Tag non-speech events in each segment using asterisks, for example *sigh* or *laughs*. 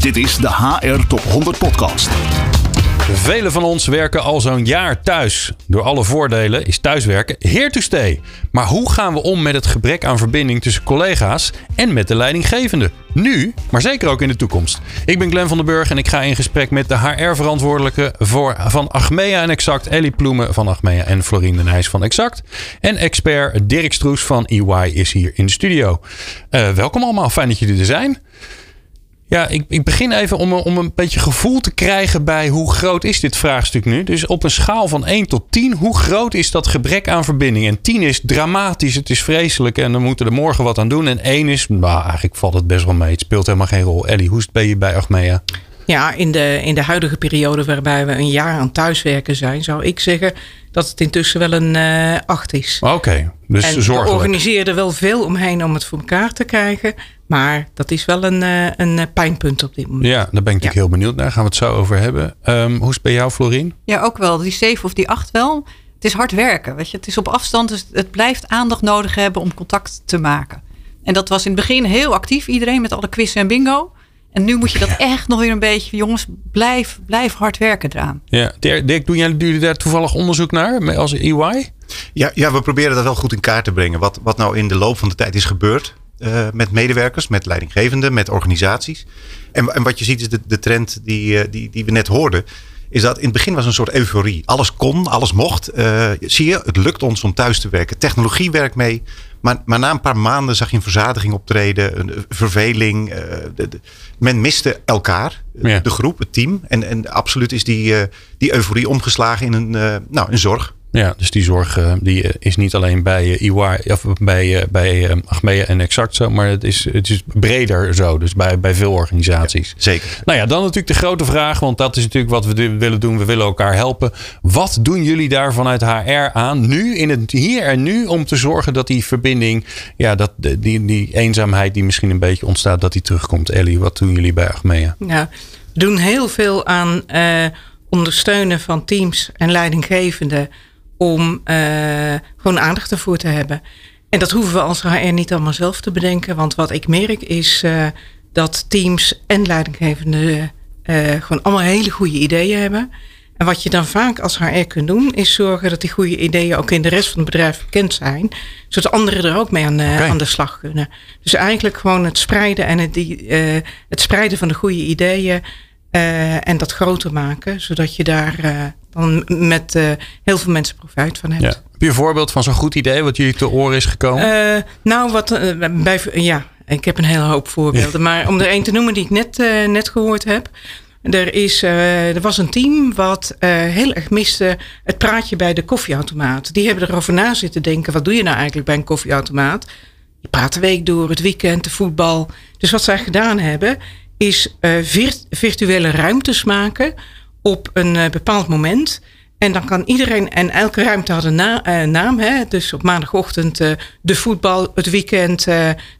Dit is de HR Top 100 Podcast. Velen van ons werken al zo'n jaar thuis. Door alle voordelen is thuiswerken here to stay. Maar hoe gaan we om met het gebrek aan verbinding tussen collega's en met de leidinggevende? Nu, maar zeker ook in de toekomst. Ik ben Glenn van den Burg en ik ga in gesprek met de HR-verantwoordelijke voor, van Achmea en Exact, Ellie Ploemen van Achmea en Florien de Nijs van Exact. En expert Dirk Stroes van EY is hier in de studio. Uh, welkom allemaal, fijn dat jullie er zijn. Ja, ik, ik begin even om, om een beetje gevoel te krijgen bij hoe groot is dit vraagstuk nu. Dus op een schaal van 1 tot 10, hoe groot is dat gebrek aan verbinding? En 10 is dramatisch, het is vreselijk en dan moeten er morgen wat aan doen. En 1 is, nou eigenlijk valt het best wel mee, het speelt helemaal geen rol. Ellie, hoe ben je bij Achmea? Ja, in de, in de huidige periode waarbij we een jaar aan thuiswerken zijn, zou ik zeggen dat het intussen wel een uh, acht is. Oké, dus en zorgelijk. we organiseren wel veel omheen om het voor elkaar te krijgen. Maar dat is wel een, uh, een pijnpunt op dit moment. Ja, daar ben ik natuurlijk heel benieuwd naar. Daar gaan we het zo over hebben. Um, hoe is het bij jou, Florien? Ja, ook wel. Die 7 of die 8 wel. Het is hard werken. Weet je? Het is op afstand, dus het blijft aandacht nodig hebben om contact te maken. En dat was in het begin heel actief, iedereen met alle quiz en bingo. En nu moet je dat echt nog weer een beetje, jongens, blijf, blijf hard werken eraan. Ja, Dirk, doen jullie daar toevallig onderzoek naar als EY? Ja, ja, we proberen dat wel goed in kaart te brengen. Wat, wat nou in de loop van de tijd is gebeurd uh, met medewerkers, met leidinggevenden, met organisaties. En, en wat je ziet is de, de trend die, uh, die, die we net hoorden. Is dat in het begin was een soort euforie. Alles kon, alles mocht. Uh, zie je, het lukt ons om thuis te werken. Technologie werkt mee. Maar, maar na een paar maanden zag je een verzadiging optreden, een verveling. Uh, de, de, men miste elkaar, ja. de groep, het team. En, en absoluut is die, uh, die euforie omgeslagen in een, nou, een zorg. Ja, dus die zorg die is niet alleen bij EY of bij, bij Achmea en Exact zo, maar het is, het is breder zo. Dus bij, bij veel organisaties. Ja, zeker. Nou ja, dan natuurlijk de grote vraag, want dat is natuurlijk wat we willen doen. We willen elkaar helpen. Wat doen jullie daar vanuit HR aan nu, in het hier en nu, om te zorgen dat die verbinding, ja, dat die, die eenzaamheid die misschien een beetje ontstaat, dat die terugkomt. Ellie, wat doen jullie bij Achmea? Ja, we doen heel veel aan uh, ondersteunen van teams en leidinggevenden om uh, gewoon aandacht ervoor te hebben. En dat hoeven we als HR niet allemaal zelf te bedenken. Want wat ik merk is uh, dat teams en leidinggevenden uh, gewoon allemaal hele goede ideeën hebben. En wat je dan vaak als HR kunt doen, is zorgen dat die goede ideeën ook in de rest van het bedrijf bekend zijn. Zodat anderen er ook mee aan, okay. aan de slag kunnen. Dus eigenlijk gewoon het spreiden en het, het spreiden van de goede ideeën. Uh, en dat groter maken, zodat je daar uh, dan met uh, heel veel mensen profijt van hebt. Ja. Heb je een voorbeeld van zo'n goed idee wat jullie te oren is gekomen? nou, wat bij, ja, ik heb een hele hoop voorbeelden. maar om er een te noemen die ik net, net gehoord heb. Er, is, er was een team wat heel erg miste het praatje bij de koffieautomaat. Die hebben erover na zitten denken: wat doe je nou eigenlijk bij een koffieautomaat? Je praat de week door, het weekend, de voetbal. Dus wat zij gedaan hebben, is virt virtuele ruimtes maken op een bepaald moment. En dan kan iedereen, en elke ruimte had een na, naam. Hè? Dus op maandagochtend de voetbal, het weekend,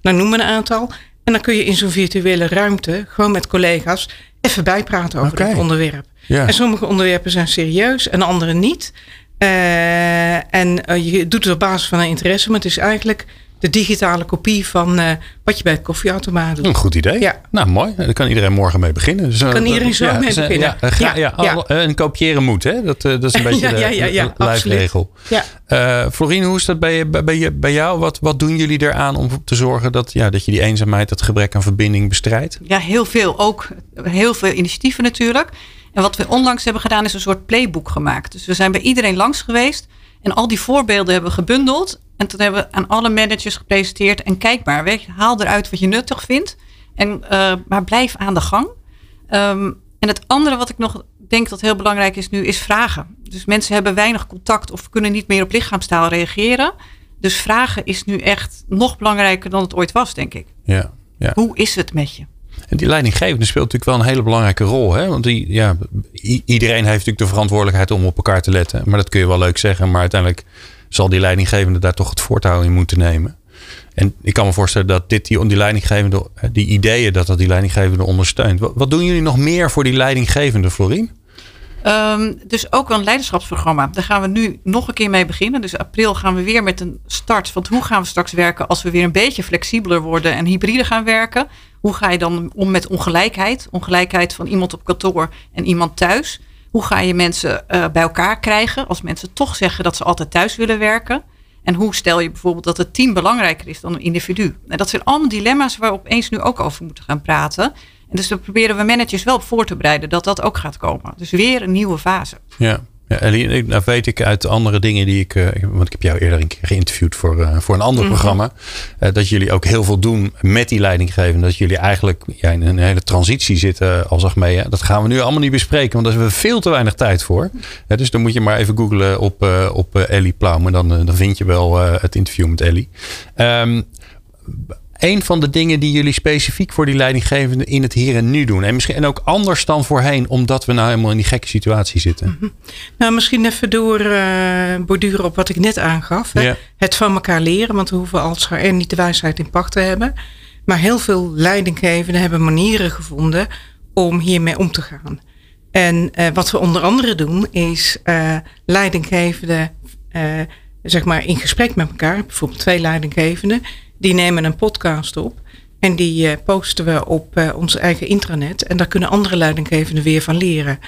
nou noem maar een aantal. En dan kun je in zo'n virtuele ruimte gewoon met collega's even bijpraten over okay. het onderwerp. En sommige onderwerpen zijn serieus en andere niet. En je doet het op basis van een interesse, maar het is eigenlijk de digitale kopie van uh, wat je bij het koffieautomaat doet. Een goed idee. Ja. Nou, mooi. Daar kan iedereen morgen mee beginnen. Dus, kan iedereen zo ja, mee beginnen. Ja, ja, ja, al, en kopiëren moet, hè? Dat, dat is een *laughs* beetje ja, ja, ja, ja, de lijfregel. Ja. Uh, Florien, hoe is dat bij, bij, bij jou? Wat, wat doen jullie eraan om te zorgen dat, ja, dat je die eenzaamheid, dat gebrek aan verbinding bestrijdt? Ja, heel veel. Ook heel veel initiatieven natuurlijk. En wat we onlangs hebben gedaan is een soort playbook gemaakt. Dus we zijn bij iedereen langs geweest. En al die voorbeelden hebben we gebundeld. En toen hebben we aan alle managers gepresenteerd. En kijk maar, weet je, haal eruit wat je nuttig vindt. En, uh, maar blijf aan de gang. Um, en het andere wat ik nog denk dat heel belangrijk is nu, is vragen. Dus mensen hebben weinig contact of kunnen niet meer op lichaamstaal reageren. Dus vragen is nu echt nog belangrijker dan het ooit was, denk ik. Ja, ja. Hoe is het met je? En die leidinggevende speelt natuurlijk wel een hele belangrijke rol. Hè? Want die, ja, iedereen heeft natuurlijk de verantwoordelijkheid om op elkaar te letten. Maar dat kun je wel leuk zeggen. Maar uiteindelijk zal die leidinggevende daar toch het voortouw in moeten nemen. En ik kan me voorstellen dat dit die, die leidinggevende, die ideeën, dat dat die leidinggevende ondersteunt. Wat, doen jullie nog meer voor die leidinggevende, Florien? Ehm, dus ook een leiderschapsprogramma. Daar gaan we nu nog een keer mee beginnen. Dus april gaan we weer met een start van hoe gaan we straks werken als we weer een beetje flexibeler worden en hybride gaan werken. Hoe ga je dan om met ongelijkheid? Ongelijkheid van iemand op kantoor en iemand thuis. Hoe ga je mensen uh, bij elkaar krijgen als mensen toch zeggen dat ze altijd thuis willen werken? En hoe stel je bijvoorbeeld dat het team belangrijker is dan een individu? En dat zijn allemaal dilemma's waar we opeens nu ook over moeten gaan praten. En dus daar proberen we managers wel voor te bereiden dat dat ook gaat komen. Dus weer een nieuwe fase. Ja. Ja, nou weet ik uit andere dingen die ik. Uh, want ik heb jou eerder een keer geïnterviewd voor, uh, voor een ander mm -hmm. programma. Uh, dat jullie ook heel veel doen met die leidinggevende. Dat jullie eigenlijk ja, in een hele transitie zitten als Achmea. Dat gaan we nu allemaal niet bespreken, want daar hebben we veel te weinig tijd voor. dus dan moet je maar even googlen op, op Ellie Plaum. En dan, dan vind je wel het interview met Ellie. Um, een van de dingen die jullie specifiek voor die leidinggevende in het hier en nu doen. En misschien en ook anders dan voorheen, omdat we nou helemaal in die gekke situatie zitten. Mm -hmm. Nou, misschien even door uh, borduren op wat ik net aangaf. Hè? Ja. Het van elkaar leren, want we hoeven als HR niet de wijsheid in pacht te hebben. Maar heel veel leidinggevenden hebben manieren gevonden om hiermee om te gaan. En uh, wat we onder andere doen, is uh, leidinggevenden zeg maar in gesprek met elkaar, bijvoorbeeld twee leidinggevenden die nemen een podcast op. En die uh, posten we op uh, ons eigen intranet. En daar kunnen andere leidinggevenden weer van leren.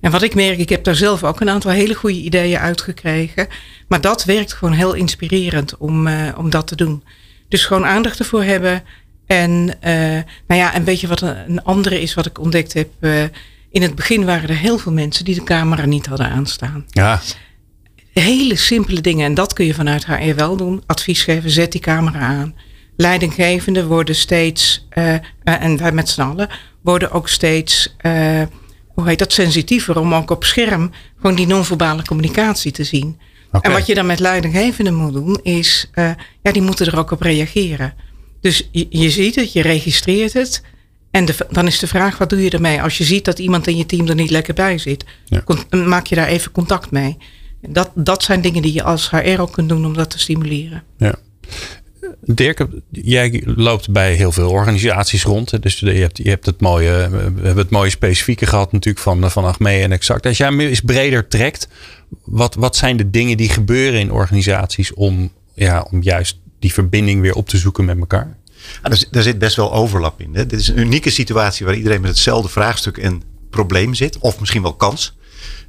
En wat ik merk, ik heb daar zelf ook een aantal hele goede ideeën uitgekregen. Maar dat werkt gewoon heel inspirerend om, uh, om dat te doen. Dus gewoon aandacht ervoor hebben. En nou ja, een beetje wat een andere is wat ik ontdekt heb. in het begin waren er heel veel mensen die de camera niet hadden aanstaan. Ja. Hele simpele dingen. En dat kun je vanuit HR wel doen. Advies geven, zet die camera aan. Leidinggevenden worden steeds, uh, en wij met z'n allen, worden ook steeds, uh, hoe heet dat, sensitiever om ook op scherm gewoon die non-verbale communicatie te zien. Okay. En wat je dan met leidinggevenden moet doen, is, uh, ja, die moeten er ook op reageren. Dus je, je ziet het, je registreert het. En de, dan is de vraag, wat doe je ermee? Als je ziet dat iemand in je team er niet lekker bij zit, ja. maak je daar even contact mee. Dat, dat zijn dingen die je als HR ook kunt doen om dat te stimuleren. Ja. Dirk, jij loopt bij heel veel organisaties rond. Dus je hebt, je hebt het mooie, we hebben het mooie specifieke gehad natuurlijk van, van Achmea en Exact. Als jij eens breder trekt, wat, wat zijn de dingen die gebeuren in organisaties om, ja, om juist die verbinding weer op te zoeken met elkaar? Ah, daar, zit best wel overlap in. Hè? Dit is een unieke situatie waar iedereen met hetzelfde vraagstuk en probleem zit. Of misschien wel kans.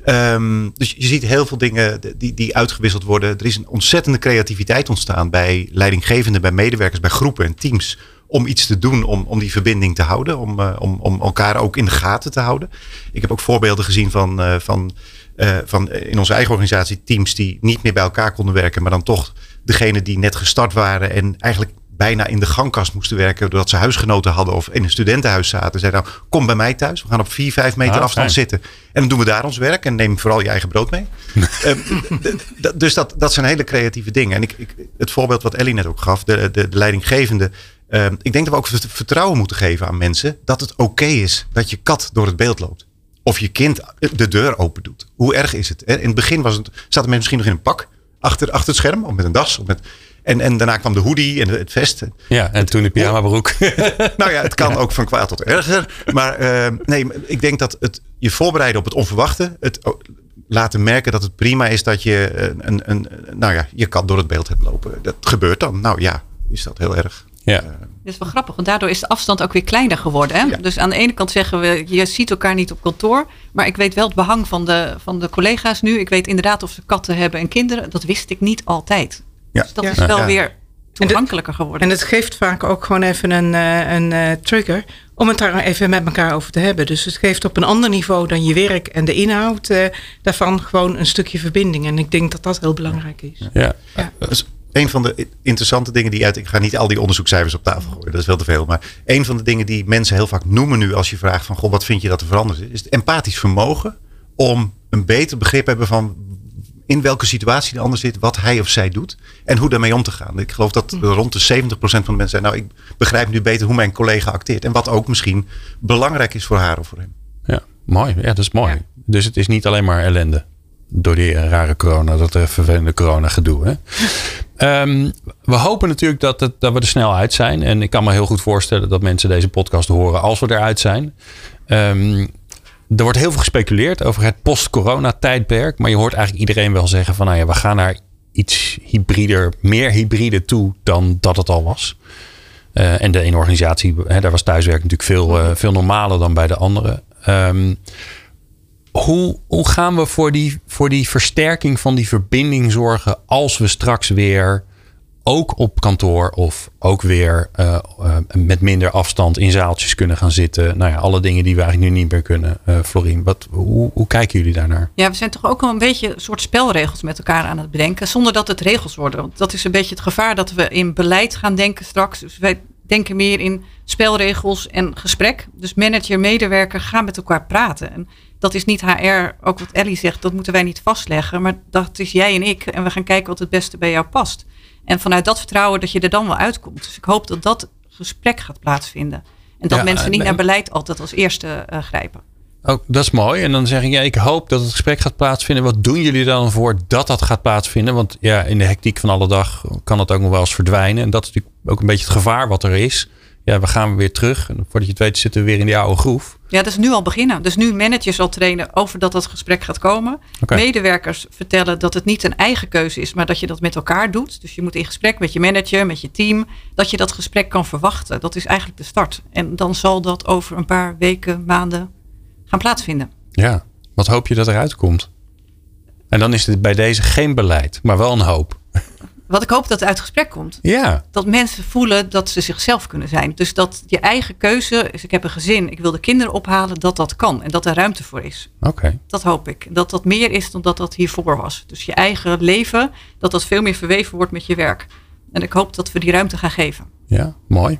Um, dus je ziet heel veel dingen die, die uitgewisseld worden. Er is een ontzettende creativiteit ontstaan bij leidinggevenden, bij medewerkers, bij groepen en teams. Om iets te doen om, om die verbinding te houden. Om, uh, om, om elkaar ook in de gaten te houden. Ik heb ook voorbeelden gezien van, uh, van, uh, van in onze eigen organisatie teams die niet meer bij elkaar konden werken. Maar dan toch degene die net gestart waren en eigenlijk bijna in de gangkast moesten werken. Doordat ze huisgenoten hadden of in een studentenhuis zaten. Zeiden nou, kom bij mij thuis. We gaan op 4, 5 meter ah, afstand fijn. zitten. En dan doen we daar ons werk. En neem vooral je eigen brood mee. *laughs* um, dus dat, dat zijn hele creatieve dingen. En ik, ik, het voorbeeld wat Ellie net ook gaf. De, de, de leidinggevende. Um, ik denk dat we ook vertrouwen moeten geven aan mensen. Dat het oké okay is dat je kat door het beeld loopt. Of je kind de deur open doet. Hoe erg is het? In het begin was het, zaten mensen misschien nog in een pak. Achter, achter het scherm. Of met een das. Of met, en, en daarna kwam de hoodie en het vest. Ja, en het, toen de pyjama broek. *laughs* nou ja, het kan ja. ook van kwaad tot erger. Maar uh, nee, ik denk dat het je voorbereiden op het onverwachte. Het laten merken dat het prima is dat je een, een, nou ja, je kat door het beeld hebt lopen. Dat gebeurt dan. Nou ja, is dat heel erg. Ja. Uh, dat is wel grappig, want daardoor is de afstand ook weer kleiner geworden. Hè? Ja. Dus aan de ene kant zeggen we, je ziet elkaar niet op kantoor. Maar ik weet wel het behang van de, van de collega's nu. Ik weet inderdaad of ze katten hebben en kinderen. Dat wist ik niet altijd. Ja. Dus dat is wel ja. weer toegankelijker geworden. En het geeft vaak ook gewoon even een, een uh, trigger om het daar even met elkaar over te hebben. Dus het geeft op een ander niveau dan je werk en de inhoud uh, daarvan gewoon een stukje verbinding. En ik denk dat dat heel belangrijk is. Ja. ja. Dus een van de interessante dingen die uit. Ik ga niet al die onderzoekscijfers op tafel gooien, dat is veel te veel. Maar een van de dingen die mensen heel vaak noemen nu als je vraagt van goh, wat vind je dat er veranderd is, is het empathisch vermogen om een beter begrip te hebben van in welke situatie de ander zit, wat hij of zij doet en hoe daarmee om te gaan. Ik geloof dat rond de 70% van de mensen zijn, nou ik begrijp nu beter hoe mijn collega acteert en wat ook misschien belangrijk is voor haar of voor hem. Ja, mooi. Ja, dat is mooi. Ja. Dus het is niet alleen maar ellende door die rare corona, dat vervelende corona gedoe. Hè? um, *laughs* we hopen natuurlijk dat, het, dat we er snel uit zijn. En ik kan me heel goed voorstellen dat mensen deze podcast horen als we eruit zijn. Um, er wordt heel veel gespeculeerd over het post-corona-tijdperk. Maar je hoort eigenlijk iedereen wel zeggen van... nou ja, we gaan naar iets hybrider, meer hybride toe dan dat het al was. Uh, en de ene organisatie, hè, daar was thuiswerk natuurlijk veel, uh, veel normaler dan bij de andere. Um, hoe, hoe gaan we voor die, voor die versterking van die verbinding zorgen als we straks weer ook op kantoor of ook weer uh, uh, met minder afstand in zaaltjes kunnen gaan zitten. Nou ja, alle dingen die we eigenlijk nu niet meer kunnen. Uh, Florien, wat, hoe, hoe kijken jullie daarnaar? Ja, we zijn toch ook wel een beetje een soort spelregels met elkaar aan het bedenken. Zonder dat het regels worden. Want dat is een beetje het gevaar dat we in beleid gaan denken straks. Dus wij denken meer in spelregels en gesprek. Dus manager, medewerker gaan met elkaar praten. En dat is niet HR, ook wat Ellie zegt, dat moeten wij niet vastleggen. Maar dat is jij en ik. En we gaan kijken wat het beste bij jou past. En vanuit dat vertrouwen dat je er dan wel uitkomt. Dus ik hoop dat dat gesprek gaat plaatsvinden. En dat mensen niet naar beleid altijd als eerste uh, grijpen. Oh, dat is mooi. En dan zeg ik, ja, ik hoop dat het gesprek gaat plaatsvinden. Wat doen jullie dan voor dat dat gaat plaatsvinden? Want ja, in de hectiek van alle dag kan het ook nog wel eens verdwijnen. En dat is natuurlijk ook een beetje het gevaar wat er is ja, we gaan weer terug. En voordat je het weet zitten we weer in die oude groef. Ja, dat is nu al beginnen. Dus nu managers al trainen over dat dat gesprek gaat komen. Okay. Medewerkers vertellen dat het niet een eigen keuze is, maar dat je dat met elkaar doet. Dus je moet in gesprek met je manager, met je team, dat je dat gesprek kan verwachten. Dat is eigenlijk de start. En dan zal dat over een paar weken, maanden gaan plaatsvinden. Ja, wat hoop je dat eruit komt? En dan is het bij deze geen beleid, maar wel een hoop. Wat ik hoop dat uit gesprek komt. Ja. Dat mensen voelen dat ze zichzelf kunnen zijn. Dus dat je eigen keuze, dus ik heb een gezin, ik wil de kinderen ophalen, dat dat kan. En dat er ruimte voor is. Oké. Dat hoop ik. Dat dat meer is dan dat dat hiervoor was. Dus je eigen leven, dat dat veel meer verweven wordt met je werk. En ik hoop dat we die ruimte gaan geven. Ja, mooi.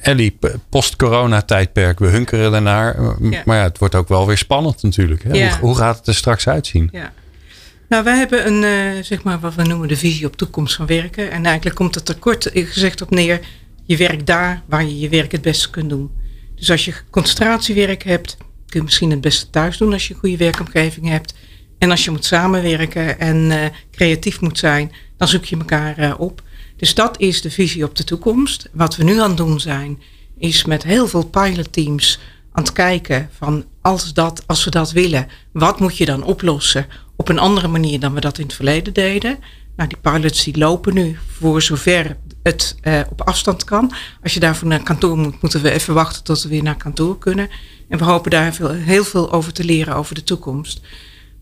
Ellie, post-corona tijdperk, we hunkeren ernaar. Ja. Maar ja, het wordt ook wel weer spannend natuurlijk. Hè? Ja. Hoe, hoe, gaat het er straks uitzien? Ja. Nou, wij hebben een, uh, zeg maar, wat we noemen de visie op toekomst van werken. En eigenlijk komt het er kort gezegd op neer. Je werkt daar waar je je werk het beste kunt doen. Dus als je concentratiewerk hebt, kun je misschien het beste thuis doen als je een goede werkomgeving hebt. En als je moet samenwerken en uh, creatief moet zijn, dan zoek je elkaar op. Dus dat is de visie op de toekomst. Wat we nu aan het doen zijn, is met heel veel pilotteams aan het kijken van als, dat, als we dat willen, wat moet je dan oplossen op een andere manier dan we dat in het verleden deden. Nou, die pilots die lopen nu voor zover het uh, op afstand kan. Als je daarvoor naar kantoor moet, moeten we even wachten tot we weer naar kantoor kunnen. En we hopen daar veel, heel veel over te leren over de toekomst.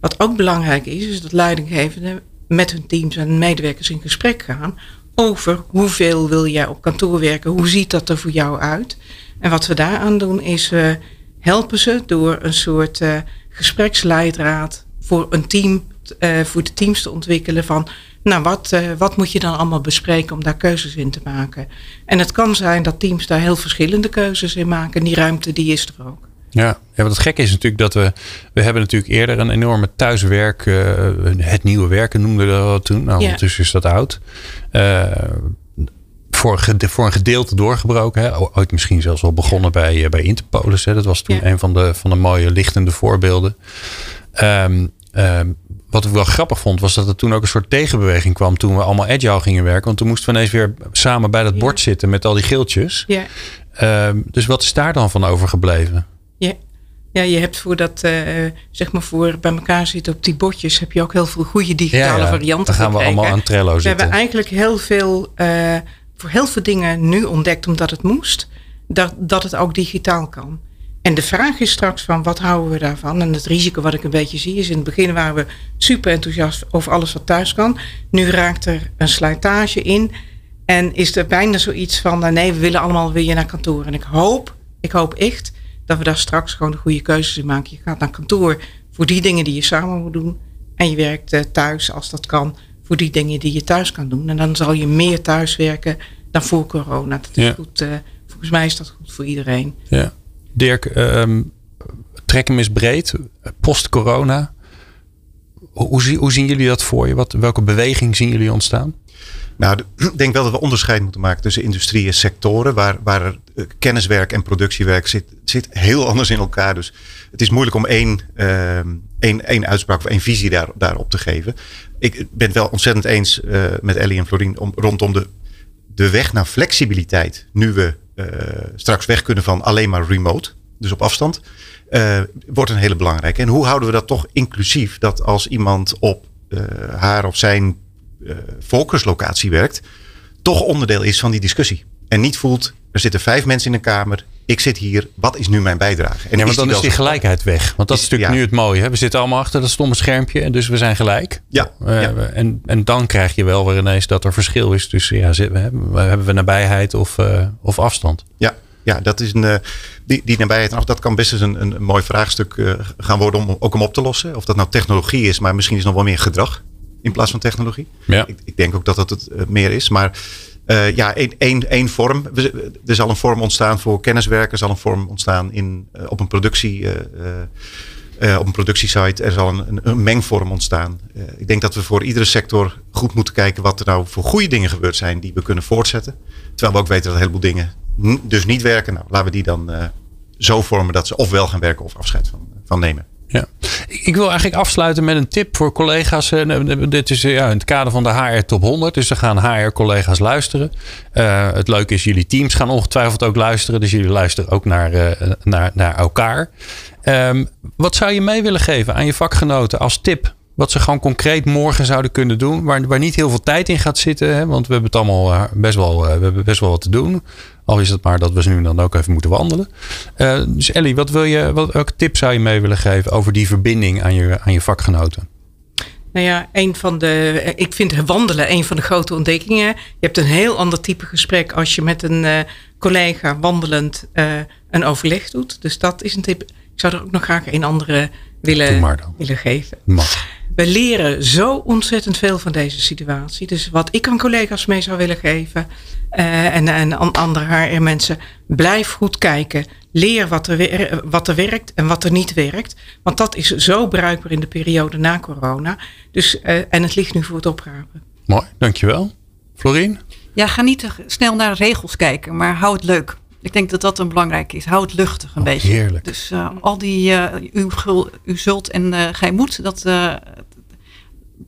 Wat ook belangrijk is, is dat leidinggevenden met hun teams en medewerkers in gesprek gaan over hoeveel wil jij op kantoor werken, hoe ziet dat er voor jou uit. En wat we daaraan doen is we helpen ze door een soort uh, gespreksleidraad voor een team, uh, voor de teams te ontwikkelen van, nou wat, uh, wat moet je dan allemaal bespreken om daar keuzes in te maken. En het kan zijn dat teams daar heel verschillende keuzes in maken. Die ruimte die is er ook. Ja, ja wat het gekke is natuurlijk dat we, we hebben natuurlijk eerder een enorme thuiswerk, uh, het nieuwe werken noemden we dat toen. Nou, ja. ondertussen is dat oud. Voor, voor een gedeelte doorgebroken. Hè? Ooit misschien zelfs wel begonnen bij, bij Interpolis. Hè? Dat was toen ja. een van de, van de mooie lichtende voorbeelden. Um, Um, wat ik wel grappig vond, was dat er toen ook een soort tegenbeweging kwam toen we allemaal agile gingen werken. Want toen moesten we ineens weer samen bij dat ja. bord zitten met al die geeltjes. Ja. Um, dus wat is daar dan van overgebleven? Ja. Ja, je hebt voor dat, uh, zeg maar voor bij elkaar zitten op die bordjes, heb je ook heel veel goede digitale ja, ja. varianten. Dan gaan we allemaal aan Trello zitten. We hebben eigenlijk heel veel, uh, voor heel veel dingen nu ontdekt omdat het moest, dat, dat het ook digitaal kan. En de vraag is straks van wat houden we daarvan? En het risico wat ik een beetje zie is in het begin waren we super enthousiast over alles wat thuis kan. Nu raakt er een slijtage in en is er bijna zoiets van nou nee, we willen allemaal weer naar kantoor. En ik hoop, ik hoop echt dat we daar straks gewoon de goede keuzes in maken. Je gaat naar kantoor voor die dingen die je samen moet doen. En je werkt thuis als dat kan voor die dingen die je thuis kan doen. En dan zal je meer thuis werken dan voor corona. Dat is Ja. goed. Uh, volgens mij is dat goed voor iedereen. Ja. Dirk, um, trek hem eens breed. Post-corona. Hoe, hoe zien jullie dat voor je? Wat, welke beweging zien jullie ontstaan? Nou, *clears throat* ik denk wel dat we onderscheid moeten maken tussen industrie en sectoren. Waar, waar kenniswerk en productiewerk zit, zit heel anders in elkaar. Dus het is moeilijk om één, uh, één, één uitspraak of één visie daar, daarop te geven. Ik ben het wel ontzettend eens uh, met Ellie en Florien om, rondom de, de weg naar flexibiliteit. Nu we straks weg kunnen van alleen maar remote. dus op afstand, uh, wordt een hele belangrijke. En hoe houden we dat toch inclusief? Dat als iemand op uh, haar of zijn volkerslocatie werkt, toch onderdeel is van die discussie. En niet voelt, er zitten vijf mensen in een kamer. Ik zit hier, wat is nu mijn bijdrage? En ja, want dan is die gelijkheid weg. Want dat is, is natuurlijk ja. nu het mooie. Hè? We zitten allemaal achter dat stomme schermpje. Dus we zijn gelijk. Ja, uh, ja. En, en dan krijg je wel weer ineens dat er verschil is tussen... Ja, hebben we nabijheid of, uh, of afstand? Ja, ja, dat is een, uh, die, die nabijheid, dat kan best eens een, een, mooi vraagstuk uh, gaan worden om ook om op te lossen. Of dat nou technologie is, maar misschien is het nog wel meer gedrag in plaats van technologie. Ja. Ik, ik denk ook dat dat het meer is. Maar uh, ja, één, vorm. Er zal een vorm ontstaan voor kenniswerken. Er zal een vorm ontstaan in, uh, op een productie. Uh, op een productiesite. Er zal een, een, een mengvorm ontstaan. ik denk dat we voor iedere sector goed moeten kijken wat er nou voor goede dingen gebeurd zijn die we kunnen voortzetten. Terwijl we ook weten dat een heleboel dingen dus niet werken. Nou, laten we die dan zo vormen dat ze ofwel gaan werken of afscheid van, van nemen. Ja. Ik wil eigenlijk afsluiten met een tip voor collega's. Dit is ja, in het kader van de HR Top 100. Dus er gaan HR-collega's luisteren. Uh, het leuke is, jullie teams gaan ongetwijfeld ook luisteren. Dus jullie luisteren ook naar, naar, naar elkaar. Um, wat zou je mee willen geven aan je vakgenoten als tip? Wat ze gewoon concreet morgen zouden kunnen doen. Waar, waar niet heel veel tijd in gaat zitten. Hè? Want we hebben het allemaal best wel, we hebben best wel wat te doen. Al is het maar dat we ze nu dan ook even moeten wandelen. Uh, dus Ellie, wat wil je, wat, welke tip zou je mee willen geven over die verbinding aan je, aan je vakgenoten? Nou ja, een van de. Ik vind wandelen een van de grote ontdekkingen. Je hebt een heel ander type gesprek als je met een uh, collega wandelend uh, een overleg doet. Dus dat is een tip. Ik zou er ook nog graag een andere willen, willen geven. Mag. We leren zo ontzettend veel van deze situatie. Dus wat ik aan collega's mee zou willen geven. Uh, en, en andere HR-mensen. Blijf goed kijken. Leer wat er, wat er werkt en wat er niet werkt. Want dat is zo bruikbaar in de periode na corona. Dus, uh, en het ligt nu voor het oprapen. Mooi, dankjewel. Florien? Ja, ga niet te snel naar de regels kijken, maar hou het leuk. Ik denk dat dat een belangrijk is. Hou het luchtig een oh, beetje. Heerlijk. Dus uh, al die uh, u, u zult en uh, gij moet, dat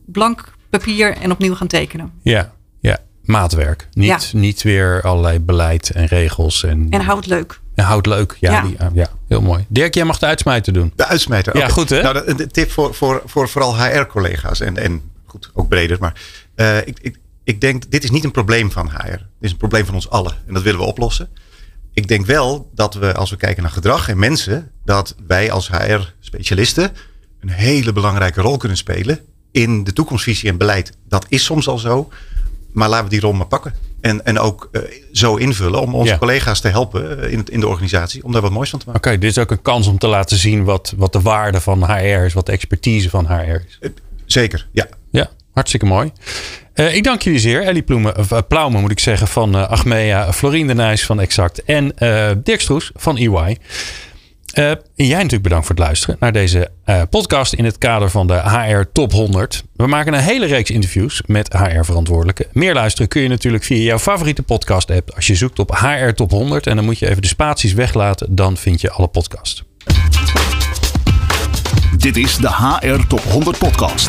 blank papier en opnieuw gaan tekenen. Ja, ja. maatwerk. Niet, ja. niet weer allerlei beleid en regels. En, en houd het leuk. En houd leuk. Ja, ja. Die, ja, heel mooi. Dirk, jij mag de uitsmijter doen. De uitsmijter. Ja, goed hè? Nou, de, de tip voor, voor, voor vooral HR-collega's en, en goed, ook breder. Maar uh, ik, ik, ik denk, dit is niet een probleem van HR. Dit is een probleem van ons allen. En dat willen we oplossen. Ik denk wel dat we, als we kijken naar gedrag en mensen, dat wij als HR-specialisten een hele belangrijke rol kunnen spelen in de toekomstvisie en beleid. Dat is soms al zo, maar laten we die rol maar pakken. En, en ook uh, zo invullen om onze ja. collega's te helpen in, het, in de organisatie om daar wat moois van te maken. Oké, okay, dit is ook een kans om te laten zien wat, wat de waarde van HR is, wat de expertise van HR is. Uh, zeker, ja. Ja, hartstikke mooi. Uh, ik dank jullie zeer. Ellie Ploemen, uh, Plaumen moet ik zeggen van uh, Achmea, Florien de Nijs van Exact en Dirk Stroes van EY. En jij natuurlijk bedankt voor het luisteren naar deze podcast in het kader van de HR Top 100. We maken een hele reeks interviews met HR-verantwoordelijken. Meer luisteren kun je natuurlijk via jouw favoriete podcast-app als je zoekt op HR Top 100. En dan moet je even de spaties weglaten, dan vind je alle podcasts. Dit is de HR Top 100 podcast.